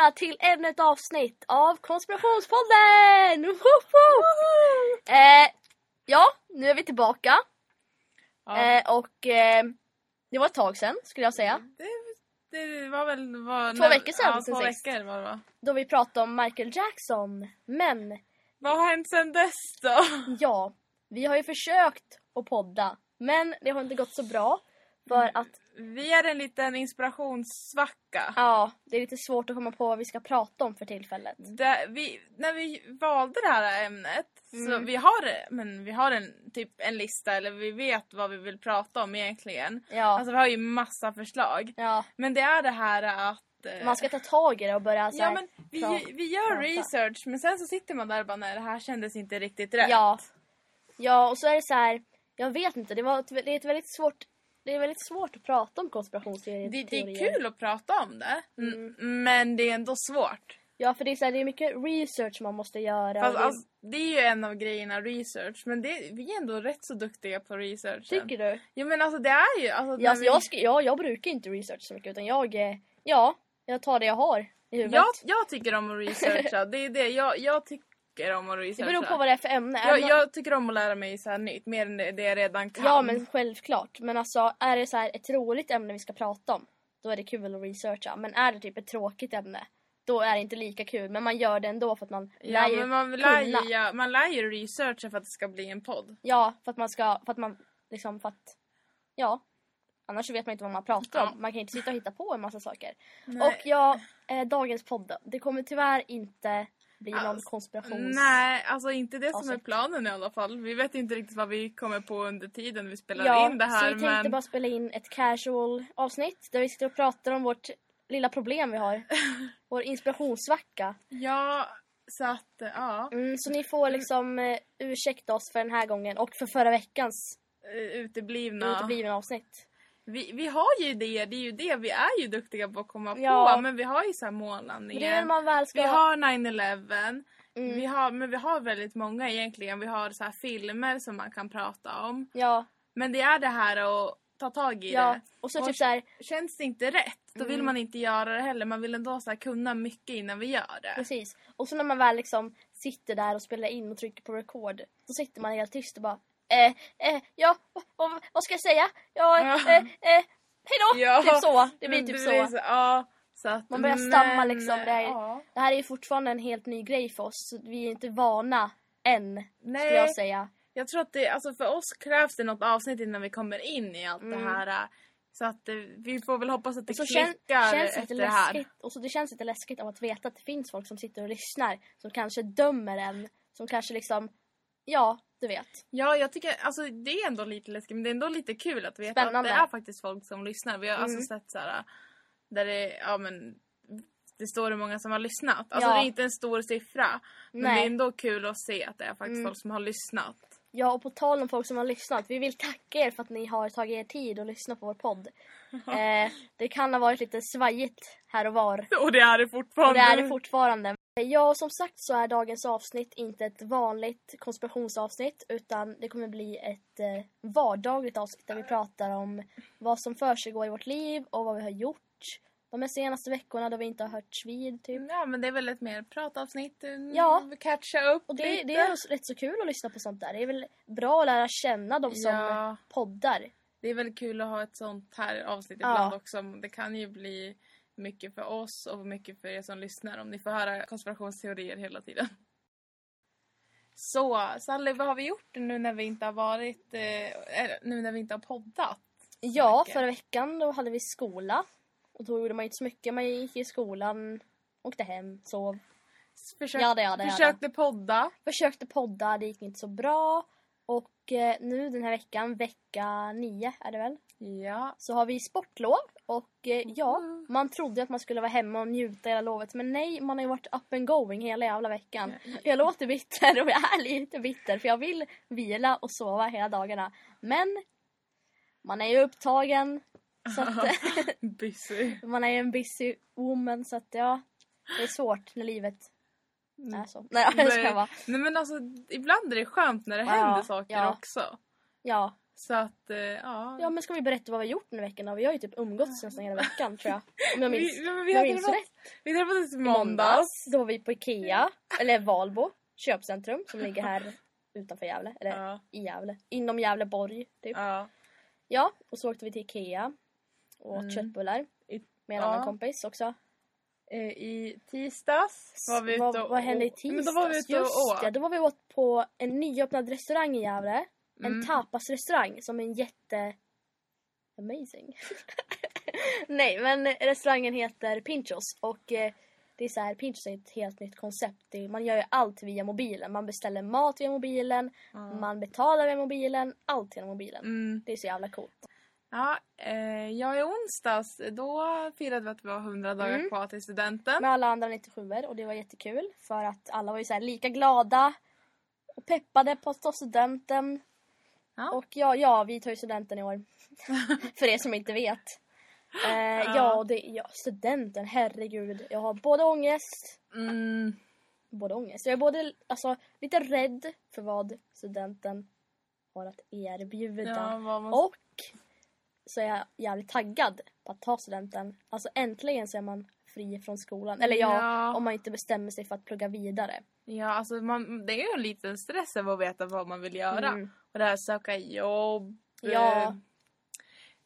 välkomna till ännu ett avsnitt av Konspirationspodden! Eh, ja, nu är vi tillbaka. Ja. Eh, och eh, det var ett tag sedan skulle jag säga. Det, det var väl... Var, Två veckor sedan Ja, sen två sist. veckor var det va? Då vi pratade om Michael Jackson. Men Vad har hänt sen dess då? ja, vi har ju försökt att podda. Men det har inte gått så bra. För att Vi är en liten inspirationssvacka. ja, det är lite svårt att komma på vad vi ska prata om för tillfället. Det, vi, när vi valde det här ämnet så Mm. vi har, men vi har en, typ en lista eller vi vet vad vi vill prata om egentligen. Ja, Alltså vi har ju massa förslag. ja. Men det är det här att... eh, Man ska ta tag i det och börja så Ja här, men vi, pra- vi gör prata. research men sen så sitter man där och bara nej det här kändes inte riktigt rätt. Ja. Ja, och så är det så här. Jag vet inte, det, var ett, det är ett väldigt svårt det är väldigt svårt att prata om konspirationsteorier. Det, det är kul att prata om det, Mm. men det är ändå svårt. Ja, för det är, så här, det är mycket research man måste göra. Fast, det, alltså, det är ju en av grejerna, research. Men det, vi är ändå rätt så duktiga på research. tycker du? Jo men alltså det är ju... Alltså, Ja, alltså, vi- jag, ska, ja, jag brukar inte research så mycket utan jag, ja, jag tar det jag har i huvudet. jag, jag tycker om att researcha. det är det jag, jag tycker om att det researcha. beror på vad det är för ämne. Jag, det jag tycker om att lära mig så här nytt, mer än det det jag redan kan. Ja, men självklart. Men alltså, är det så här ett roligt ämne vi ska prata om, då är det kul att researcha. Men är det typ ett tråkigt ämne, då är det inte lika kul. Men man gör det ändå för att man ja, lär ju men man lär, ju, ja, man lär ju researcha för att det ska bli en podd. Ja, för att man ska, för att man liksom för att, ja. Annars vet man inte vad man pratar om. Man kan inte sitta och hitta på en massa saker. Nej. Och ja, eh, dagens podd då. Det kommer tyvärr inte bli någon Alltså, konspirations... Nej, alltså inte det som är planen i alla fall. Vi vet inte riktigt vad vi kommer på under tiden vi spelar Ja, in det här. så vi tänkte men... bara spela in ett casual avsnitt där vi sitter och pratar om vårt lilla problem vi har. Vår inspirationssvacka. Ja, så att eh, ja. Mm, så ni får liksom eh, ursäkta oss för den här gången och för förra veckans eh, Uteblivna. uteblivna avsnitt. Vi, vi har ju idéer, det är ju det. Vi är ju duktiga på att komma Ja. på. Men vi har ju så här Men det är månlandningen. när man väl ska... Vi har 9-11. Mm. Vi har, men vi har väldigt många egentligen. Vi har så här filmer som man kan prata om. Ja, Men det är det här att ta tag i ja. det. Och så typ så här, Känns det inte rätt, då vill Mm. man inte göra det heller. Man vill ändå så här kunna mycket innan vi gör det. Precis. Och så när man väl liksom sitter där och spelar in och trycker på record. Då sitter man helt tyst och bara eh, eh, ja, vad, vad, ska jag säga? Ja, eh, eh, hejdå! Ja. Typ så. Det blir typ så. blir så. Ja, så att, Man börjar stamma men, liksom, det är- Ja. Det här är ju fortfarande en helt ny grej för oss. så Vi är inte vana än, skulle Nej, jag säga. Jag tror att det, alltså för oss krävs det något avsnitt innan vi kommer in i allt Mm. det här. äh, Så att eh, vi får väl hoppas att det så klickar känns efter lite det här. och så det känns lite läskigt av att veta att det finns folk som sitter och lyssnar. Som kanske dömer en. Som kanske liksom, ja, du vet. Ja, jag tycker alltså det är ändå lite läskigt men det är ändå lite kul att veta Spännande. att det är faktiskt folk som lyssnar. Vi har Mm. alltså sett så här där det, ja men det står hur många som har lyssnat. Alltså Ja. det är inte en stor siffra. Men Nej. det är ändå kul att se att det är faktiskt Mm. folk som har lyssnat. Ja, och på tal om folk som har lyssnat. Vi vill tacka er för att ni har tagit er tid att lyssna på vår podd. Eh, det kan ha varit lite svajigt här och var. Och det är det Och fortfarande. det är det fortfarande. Ja, som sagt så är dagens avsnitt inte ett vanligt konspirationsavsnitt utan det kommer bli ett eh, vardagligt avsnitt där vi pratar om vad som försiggår i vårt liv och vad vi har gjort de här senaste veckorna då vi inte har hörts vid typ. Ja men det är väl ett mer pratavsnitt. mm, Ja. Catcha upp Och det, lite. det är rätt så kul att lyssna på sånt där. Det är väl bra att lära känna de som Ja. poddar. Det är väl kul att ha ett sånt här avsnitt Ja. ibland också. Det kan ju bli mycket för oss och mycket för er som lyssnar om ni får höra konspirationsteorier hela tiden. Så, Sally, vad har vi gjort nu när vi inte har varit, eh, nu när vi inte har poddat? Ja, förra veckan då hade vi skola. Och då gjorde man inte så mycket. Man gick i skolan, åkte hem, sov. Försök, Jada, jada, jada. försökte podda. Försökte podda, det gick inte så bra. Och eh, nu den här veckan, vecka nio är det väl? Ja. Så har vi sportlov. Och eh, ja, Mhm. man trodde att man skulle vara hemma och njuta hela lovet. Men nej, man har ju varit up and going hela jävla veckan. Jag låter bitter och jag är lite bitter för jag vill vila och sova hela dagarna. Men man är ju upptagen. Så att, Busy. man är ju en busy woman så att ja, det är svårt när livet är så. Nej, jag ska bara. Nej men alltså ibland är det skönt när det Ja, händer saker ja. också. Ja, Så att, eh, ja. Ja men ska vi berätta vad vi har gjort den här veckan då? Vi har ju typ umgåtts nästan hela veckan tror jag. Om jag minns, vi, ja, men vi om jag minns träffat- rätt. Vi träffades i I måndags. Då var vi på Ikea, eller Valbo köpcentrum som ligger här utanför Gävle. Eller Ja. i Gävle. Inom Gävleborg typ. Ja. Ja, och så åkte vi till Ikea. Och åt Mm. köttbullar. Med en ja. annan kompis också. Eh, I tisdags var vi ute vad, och vad hände i tisdags? Men då var vi ute och Just åt. det, då var vi åt på en nyöppnad restaurang i Gävle. En Mm. tapasrestaurang som är en jätte... Amazing. Nej, men restaurangen heter Pinchos och eh, det är så här, Pinchos är ett helt nytt koncept. Det, man gör ju allt via mobilen. Man beställer mat via mobilen, Ja. man betalar via mobilen, allt via mobilen. Mm. Det är så jävla coolt. Ja, eh, ja, i onsdags då firade vi att vi var 100 dagar Mm. kvar till studenten. Med alla andra 97 och det var jättekul för att alla var ju så lika glada och peppade på att ta studenten. Ja. Och ja, ja, vi tar ju studenten i år. för er som inte vet. Eh, ja, och det, ja, studenten, herregud. Jag har både ångest, Mm. både ångest. Jag är både alltså, lite rädd för vad studenten har att erbjuda. Ja, man... Och så är jag jävligt taggad på att ta studenten. Alltså äntligen så är man fri från skolan. Eller ja, Ja. om man inte bestämmer sig för att plugga vidare. Ja, alltså man, det är ju en liten stress över att veta vad man vill göra. Mm. Och det här söka jobb. Ja. eh,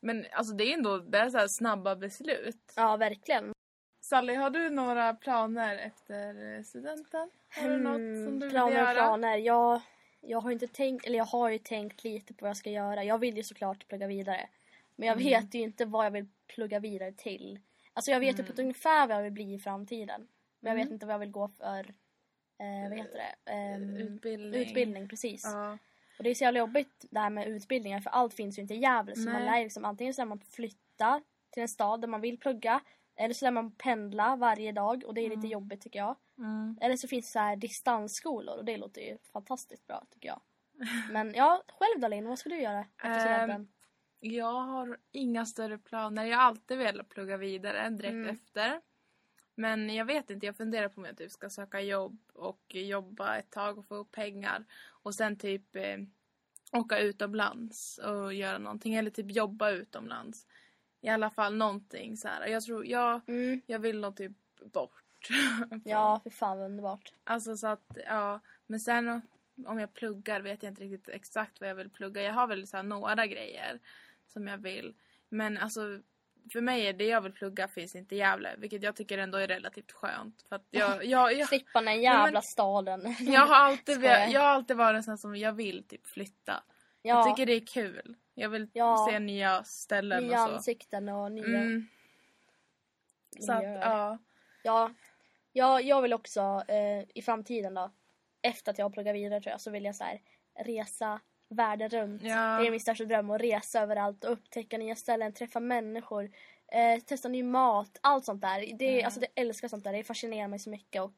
Men alltså det är ändå det är så här snabba beslut. Ja, verkligen. Sally, har du några planer efter eh, studenten? Har du något som du vill planer och göra? planer. Jag, jag har inte tänkt, eller jag har ju tänkt lite på vad jag ska göra. Jag vill ju såklart plugga vidare. Men jag Mm. vet ju inte vad jag vill plugga vidare till. Alltså jag vet ju på ett ungefär vad jag vill bli i framtiden. Men jag vet Mm. inte vad jag vill gå för, eh, vad heter det? Ehm, Utbildning. utbildning, precis. Ja. Och det är så jävla jobbigt det här med utbildningar för allt finns ju inte i Gävle. Så man Nej. lär ju liksom antingen så lär man flytta till en stad där man vill plugga. Eller så lär man pendla varje dag och det är lite Mm. jobbigt tycker jag. Mm. Eller så finns det så här distansskolor och det låter ju fantastiskt bra tycker jag. Men ja, själv då Linn, vad ska du göra efter studenten? Jag har inga större planer. Jag har alltid velat plugga vidare direkt Mm. efter. Men jag vet inte, jag funderar på om jag typ ska söka jobb och jobba ett tag och få upp pengar. Och sen typ eh, åka utomlands och göra någonting. Eller typ jobba utomlands. I alla fall någonting så här. Jag tror, jag, Mm. jag vill nog typ bort. Ja, för fan vad underbart. Alltså så att, ja. Men sen om jag pluggar vet jag inte riktigt exakt vad jag vill plugga. Jag har väl så några grejer som jag vill. Men alltså för mig är det jag vill plugga finns inte i Gävle. Vilket jag tycker ändå är relativt skönt. För att jag, jag, jag, Slippa den jävla men- staden. jag, har alltid, velat- jag har alltid varit en sån som jag vill typ flytta. Jag ja, tycker det är kul. Jag vill Ja. se nya ställen nya och så. ansikten och nya Mm, så att, ja. Ja, ja, jag vill också eh, i framtiden då, efter att jag pluggar vidare tror jag, så vill jag så här, resa världen runt. Ja. Det är min största dröm att resa överallt och upptäcka nya ställen, träffa människor, eh, testa ny mat, allt sånt där. Det, Mm. alltså, det älskar sånt där, det fascinerar mig så mycket och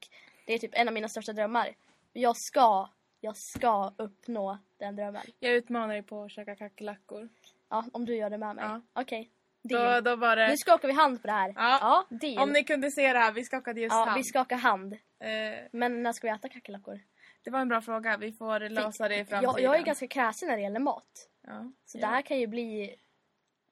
det är typ en av mina största drömmar. Jag ska, jag ska uppnå den drömmen. Jag utmanar dig på att käka kackerlackor. Ja, om du gör det med mig. Ja. Okej. Då, Deal. då var det... Nu skakar vi hand på det här. Ja. deal. Om ni kunde se det här, vi skakade just ja, hand. vi skakar hand. Eh, Men när ska vi äta kackerlackor? Det var en bra fråga, vi får lösa det i framtiden. Jag, jag är ganska kräsen när det gäller mat. Ja. Så Ja. det här kan ju bli...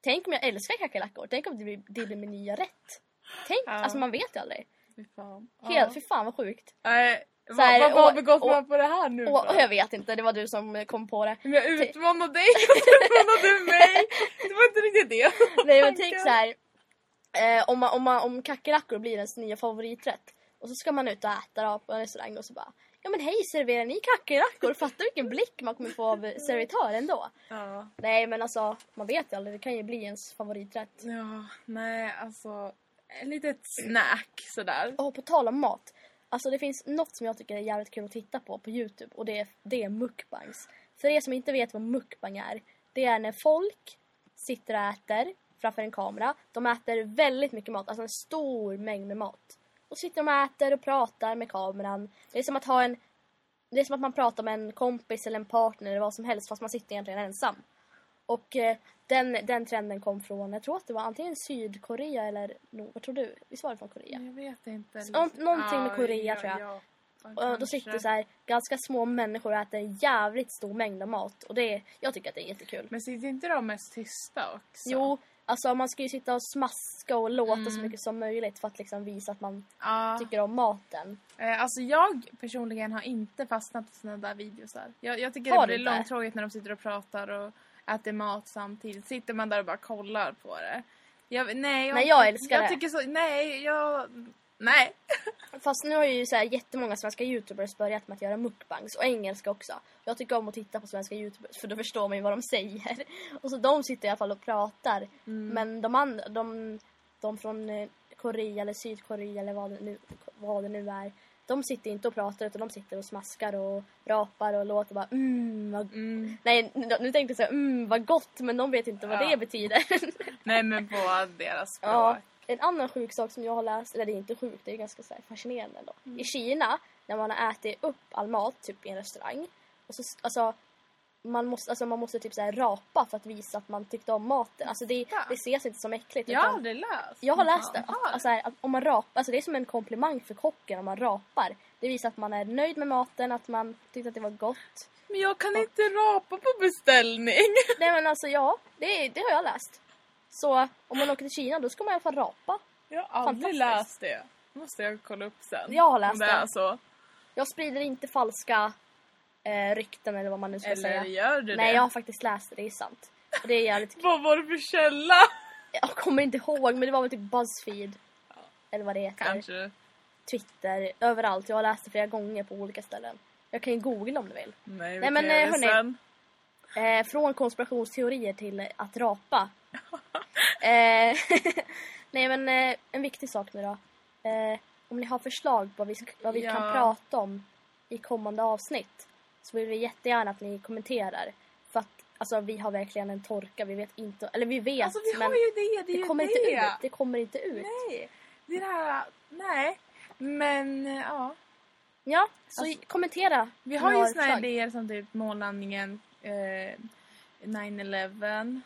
Tänk om jag älskar kackerlackor. Tänk om det blir, det blir min nya rätt. Tänk, Ja. alltså man vet ju aldrig. Fy fan. Helt, fy fan vad sjukt. Nej, Så vad, här, vad har begått och- man på det här nu Och, och jag vet inte, det var du som kom på det. Men jag utmanade dig så utmanade mig. Det var inte riktigt det. Nej men tänk så här. Eh, om, man, om, man, om kackerlackor blir ens nya favoriträtt. Och så ska man ut och äta då på en restaurang och så bara Ja men hej serverar ni kackerlackor? Fattar vilken blick man kommer få av servitören då. Ja. Nej men alltså man vet ju aldrig, det kan ju bli ens favoriträtt. ja, nej alltså. Ett litet snack sådär. Och på tal om mat. Alltså det finns något som jag tycker är jävligt kul att titta på på Youtube och det är, det är mukbangs. För er som inte vet vad mukbang är. Det är när folk sitter och äter framför en kamera. De äter väldigt mycket mat, alltså en stor mängd med mat. Och sitter de och äter och pratar med kameran. Det är som att ha en... Det är som att man pratar med en kompis eller en partner eller vad som helst fast man sitter egentligen ensam. Och eh, den, den trenden kom från, jag tror att det var antingen Sydkorea eller, no, vad tror du? Visst var det från Korea? Jag vet inte. Nå- någonting med Korea, tror jag. Ja. Japan Och då sitter så här ganska små människor och äter en jävligt stor mängd av mat. Och det jag tycker att det är jättekul. Men sitter inte de mest tysta också? Jo, alltså man ska ju sitta och smaska och låta Mm. så mycket som möjligt för att liksom visa att man Ja. tycker om maten. Eh, alltså jag personligen har inte fastnat på såna där videosar. Jag, jag tycker Har det blir inte? långtråkigt när de sitter och pratar och äter mat samtidigt. Sitter man där och bara kollar på det. Jag, nej, jag, Nej, jag älskar jag det. Tycker så, nej, jag... Nej. Fast nu har ju så här jättemånga svenska youtubers börjat med att göra mukbangs och engelska också. Jag tycker om att titta på svenska youtubers för då förstår man ju vad de säger. Och så de sitter i alla fall och pratar. Mm. Men de andra, de, de från eh, Korea eller Sydkorea eller vad det, nu, vad det nu är. De sitter inte och pratar utan de sitter och smaskar och rapar och låter bara mm vad... Mm. Nej nu tänkte jag säga mm vad gott men de vet inte vad Ja. det betyder. Nej, men på deras språk. Ja, en annan sjuk sak som jag har läst, eller det är inte sjukt, det är ganska så fascinerande ändå. Mm. I Kina, när man har ätit upp all mat typ i en restaurang, och så, alltså, man måste, alltså, man måste typ så rapa för att visa att man tyckte om maten. Alltså det, Ja. det ses inte som äckligt. Jag har aldrig läst. jag har läst det. Att, alltså, att om man rapar, alltså det är som en komplimang för kocken om man rapar. Det visar att man är nöjd med maten, att man tyckte att det var gott. Men jag kan inte rapa på beställning. Nej men alltså ja, det, det har jag läst. Så om man åker till Kina då ska man i alla fall rapa. Jag har aldrig läst det. måste jag kolla upp sen. Jag har läst det. är det. så. Jag sprider inte falska eh, rykten eller vad man nu ska Eller säga. gör du Nej, det? jag har faktiskt läst det, det är sant. Och det är jävligt. Vad var det för källa? Jag kommer inte ihåg, men det var väl typ Buzzfeed. Eller vad det heter. Kanske. Twitter, överallt. Jag har läst det flera gånger på olika ställen. Jag kan ju googla om du vill. Nej, vi Nej, men, eh, hörni. Eh, från konspirationsteorier till att rapa. eh, nej men eh, en viktig sak nu då. Eh, om ni har förslag på vad vi, vad vi kan Ja. prata om i kommande avsnitt så vill vi jättegärna att ni kommenterar. För att alltså, vi har verkligen en torka. Vi vet inte, eller vi vet Alltså vi men det, det det kommer det. inte ut. Det kommer inte ut. Nej, det är det här, nej. Men ja, Ja, så Alltså, kommentera. vi har ju förslag. idéer som typ månlandningen, eh, 9-11.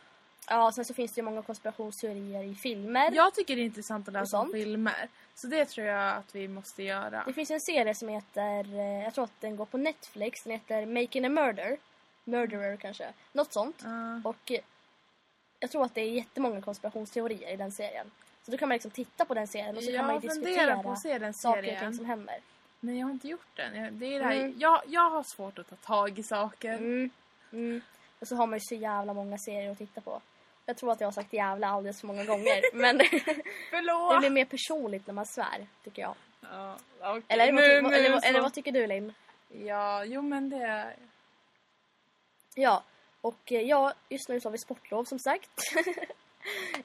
Ja, sen så finns det ju många konspirationsteorier i filmer. Jag tycker det är intressant att läsa om filmer. Så det tror jag att vi måste göra. Det finns en serie som heter, eh, jag tror att den går på Netflix, den heter Making a Murder. Murderer kanske, något sånt. Ja. Och eh, jag tror att det är jättemånga konspirationsteorier i den serien. Så då kan man liksom titta på den serien och så kan man ju jag diskutera på att se den saker och ting som händer. Men jag har inte gjort den. Jag- Det är det här, Mm. jag, jag har svårt att ta tag i saker. Mm. Mm. Och så har man ju så jävla många serier att titta på. Jag tror att jag har sagt jävla alldeles för många gånger. men det blir mer personligt när man svär, tycker jag. Ja, okej. Eller, vad, Nu- vad- nu eller, så. eller vad tycker du, Linn? Ja, jo men det... Ja, och eh, ja, just nu så har vi sportlov som sagt.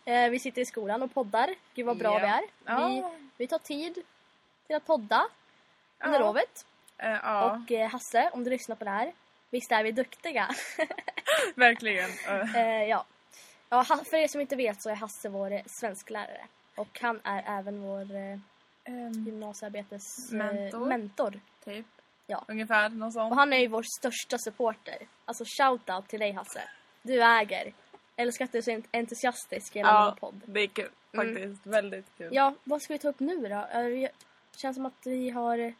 Eh, vi sitter i skolan och poddar. Gud vad bra Ja. vi är. Ja. Vi, vi tar tid till att podda under Ja. lovet. Eh, ja, Och Hasse, om du lyssnar på det här. Visst är vi duktiga? verkligen. Ja. Ja. För er som inte vet så är Hasse vår eh, svensklärare. Och han är även vår eh, ehm, gymnasiearbetes eh, Mentor. mentor. typ. Ja. Ungefär, något sånt. Och han är ju vår största supporter. Alltså shoutout till dig Hasse. Du äger. Älskar att du är så entusiastisk genom Ja, vår podd. det är kul. Mm. Faktiskt. Väldigt kul. Ja, vad ska vi ta upp nu då? Det känns som att vi har eh,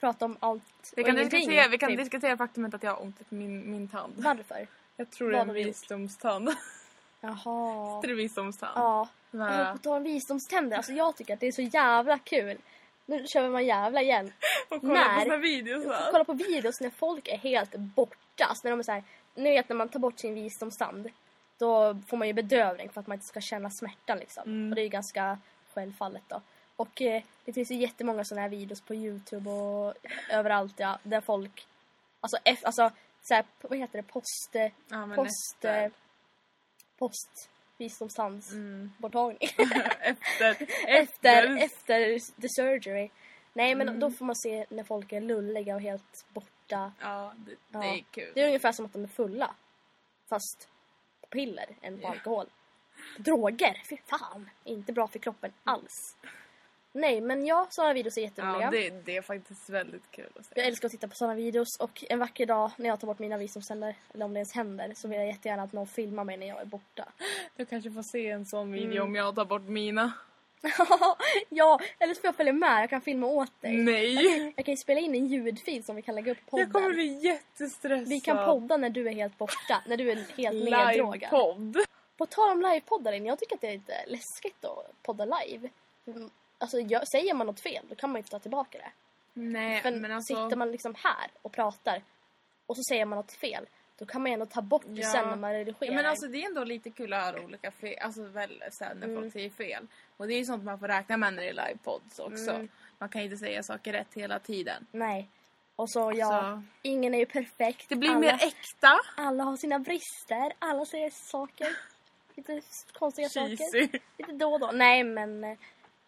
pratat om allt Vi kan, diskutera, vi kan typ. diskutera faktumet att jag har ont i min, min tand. Varför? Jag tror det är Vad en visdomstand. Jaha. det är visdomstand. Ja. Här- på tal om visdomständer, alltså jag tycker att det är så jävla kul. Nu kör man jävla igen. Och kolla När? på såna videos här. Kolla på videos när folk är helt borta. Alltså när de är så här, ni vet när man tar bort sin visdomstand. Då får man ju bedövning för att man inte ska känna smärtan liksom. Mm. Och det är ju ganska självfallet då. Och eh, det finns ju jättemånga sådana här videos på Youtube och överallt ja. Där folk, alltså, F, alltså så här, vad heter det, post, Ja, post, efter. Post visdomstandsborttagning. Mm. efter, efter, efter the surgery. Nej men Mm. då får man se när folk är lulliga och helt borta. Ja, det, Ja. det är kul. Det är ungefär som att de är fulla. Fast på piller än på Ja. alkohol. Droger, fy fan. Inte bra för kroppen alls. Nej men ja, sådana videos är jätteroliga. Ja, det, det är faktiskt väldigt kul att se. Jag älskar att titta på sådana videos och en vacker dag när jag tar bort mina visdomständer, eller om det ens händer, så vill jag jättegärna att någon filmar mig när jag är borta. Du kanske får se en sån video Mm. om jag tar bort mina. ja, eller så får jag följa med. Jag kan filma åt dig. Nej! Jag kan ju spela in en ljudfil som vi kan lägga upp på podden. Jag kommer bli jättestressad. Vi kan podda när du är helt borta. När du är helt neddrogad. Livepodd. På tal om livepoddar, jag tycker att det är lite läskigt att podda live. Alltså, gör- säger man något fel, då kan man ju inte ta tillbaka det. Nej, För men alltså... sitter man liksom här och pratar och så säger man något fel, då kan man ju ändå ta bort det Ja. sen när man redigerar. Ja, men alltså det är ändå lite kul att höra olika fel, alltså väl sen när Mm. folk säger fel. Och det är ju sånt man får räkna med när det är livepods också. Mm. Man kan inte säga saker rätt hela tiden. Nej. Och så, ja, Så ingen är ju perfekt. det blir alla, mer äkta. alla har sina brister, alla säger saker. Lite konstiga saker. Cheesy. Lite då och då. Nej, men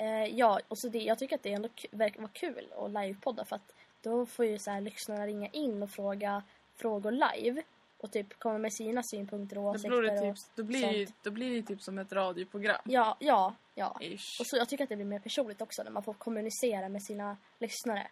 eh, ja, och så det, jag tycker att det ändå verkar vara kul att livepodda för att då får ju så här lyssnarna ringa in och fråga frågor live och typ komma med sina synpunkter och Då åsikter. blir, det typ, då, blir ju- då blir det typ som ett radioprogram. ja, ja, ja. Ish. Och så jag tycker att det blir mer personligt också när man får kommunicera med sina lyssnare.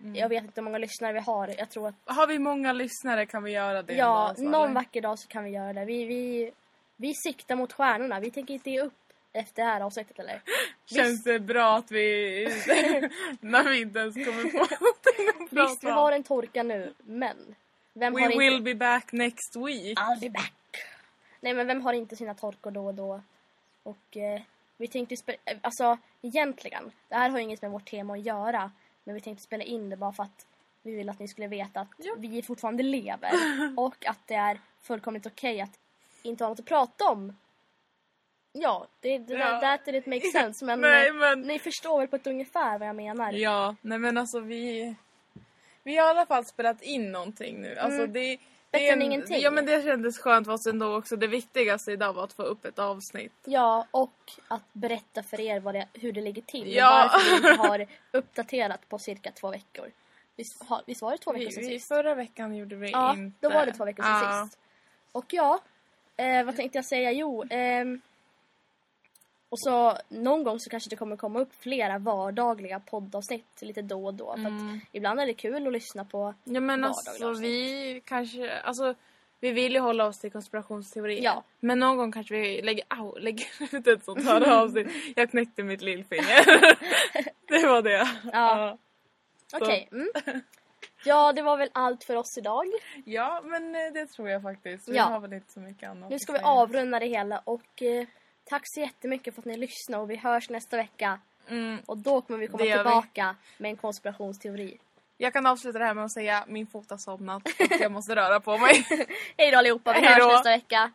Mm. Jag vet inte hur många lyssnare vi har. Jag tror att Har vi många lyssnare kan vi göra det. ja, dag, någon vacker dag så kan vi göra det. Vi, vi, vi siktar mot stjärnorna. Vi tänker inte ge upp efter det här avsnittet eller? Känns det bra att vi... när vi inte ens kommer på någonting att prata Visst, vi har en torka nu, men vem We will inte... be back next week. I'll be back. Nej, men vem har inte sina torkor då och då? Och eh, vi tänkte spela... Alltså, egentligen, det här har ju inget med vårt tema att göra. Men vi tänkte spela in det bara för att vi vill att ni skulle veta att Ja. vi fortfarande lever. och att det är fullkomligt okej att inte ha något att prata om. Ja, det, det Ja. that didn't make sense. Men, Nej, eh, men- ni förstår väl på ett ungefär vad jag menar. Ja, nej men alltså vi... Vi har i alla fall spelat in någonting nu. Alltså Mm. det, Bättre är än ingenting. Ja men det kändes skönt fast ändå också det viktigaste idag var att få upp ett avsnitt. Ja, och att berätta för er vad det, hur det ligger till. Ja. Och varför vi inte har uppdaterat på cirka två veckor. Visst, har, visst var det två Vi, veckor sedan vi, sist? förra veckan gjorde vi Ja, inte. då var det två veckor sedan Ja. sist. Och ja, eh, vad tänkte jag säga? Jo, ehm, och så någon gång så kanske det kommer komma upp flera vardagliga poddavsnitt lite då och då. För Mm. att ibland är det kul att lyssna på. Ja men alltså avsnitt. vi kanske, alltså vi vill ju hålla oss till konspirationsteorier. Ja. Men någon gång kanske vi lägger, au, lägger ut ett sånt här avsnitt. Jag knäckte mitt lillfinger. det var det. Ja. Okej. Mm. Ja, det var väl allt för oss idag. Ja, men eh, det tror jag faktiskt. Vi Ja. har väl inte så mycket annat Nu ska vi avrunda det hela och eh, tack så jättemycket för att ni lyssnade och vi hörs nästa vecka. Mm. Och då kommer vi komma gör vi. tillbaka med en konspirationsteori. Jag kan avsluta det här med att säga min fot har somnat och jag måste röra på mig. Hej då allihopa, vi Hej hörs nästa vecka.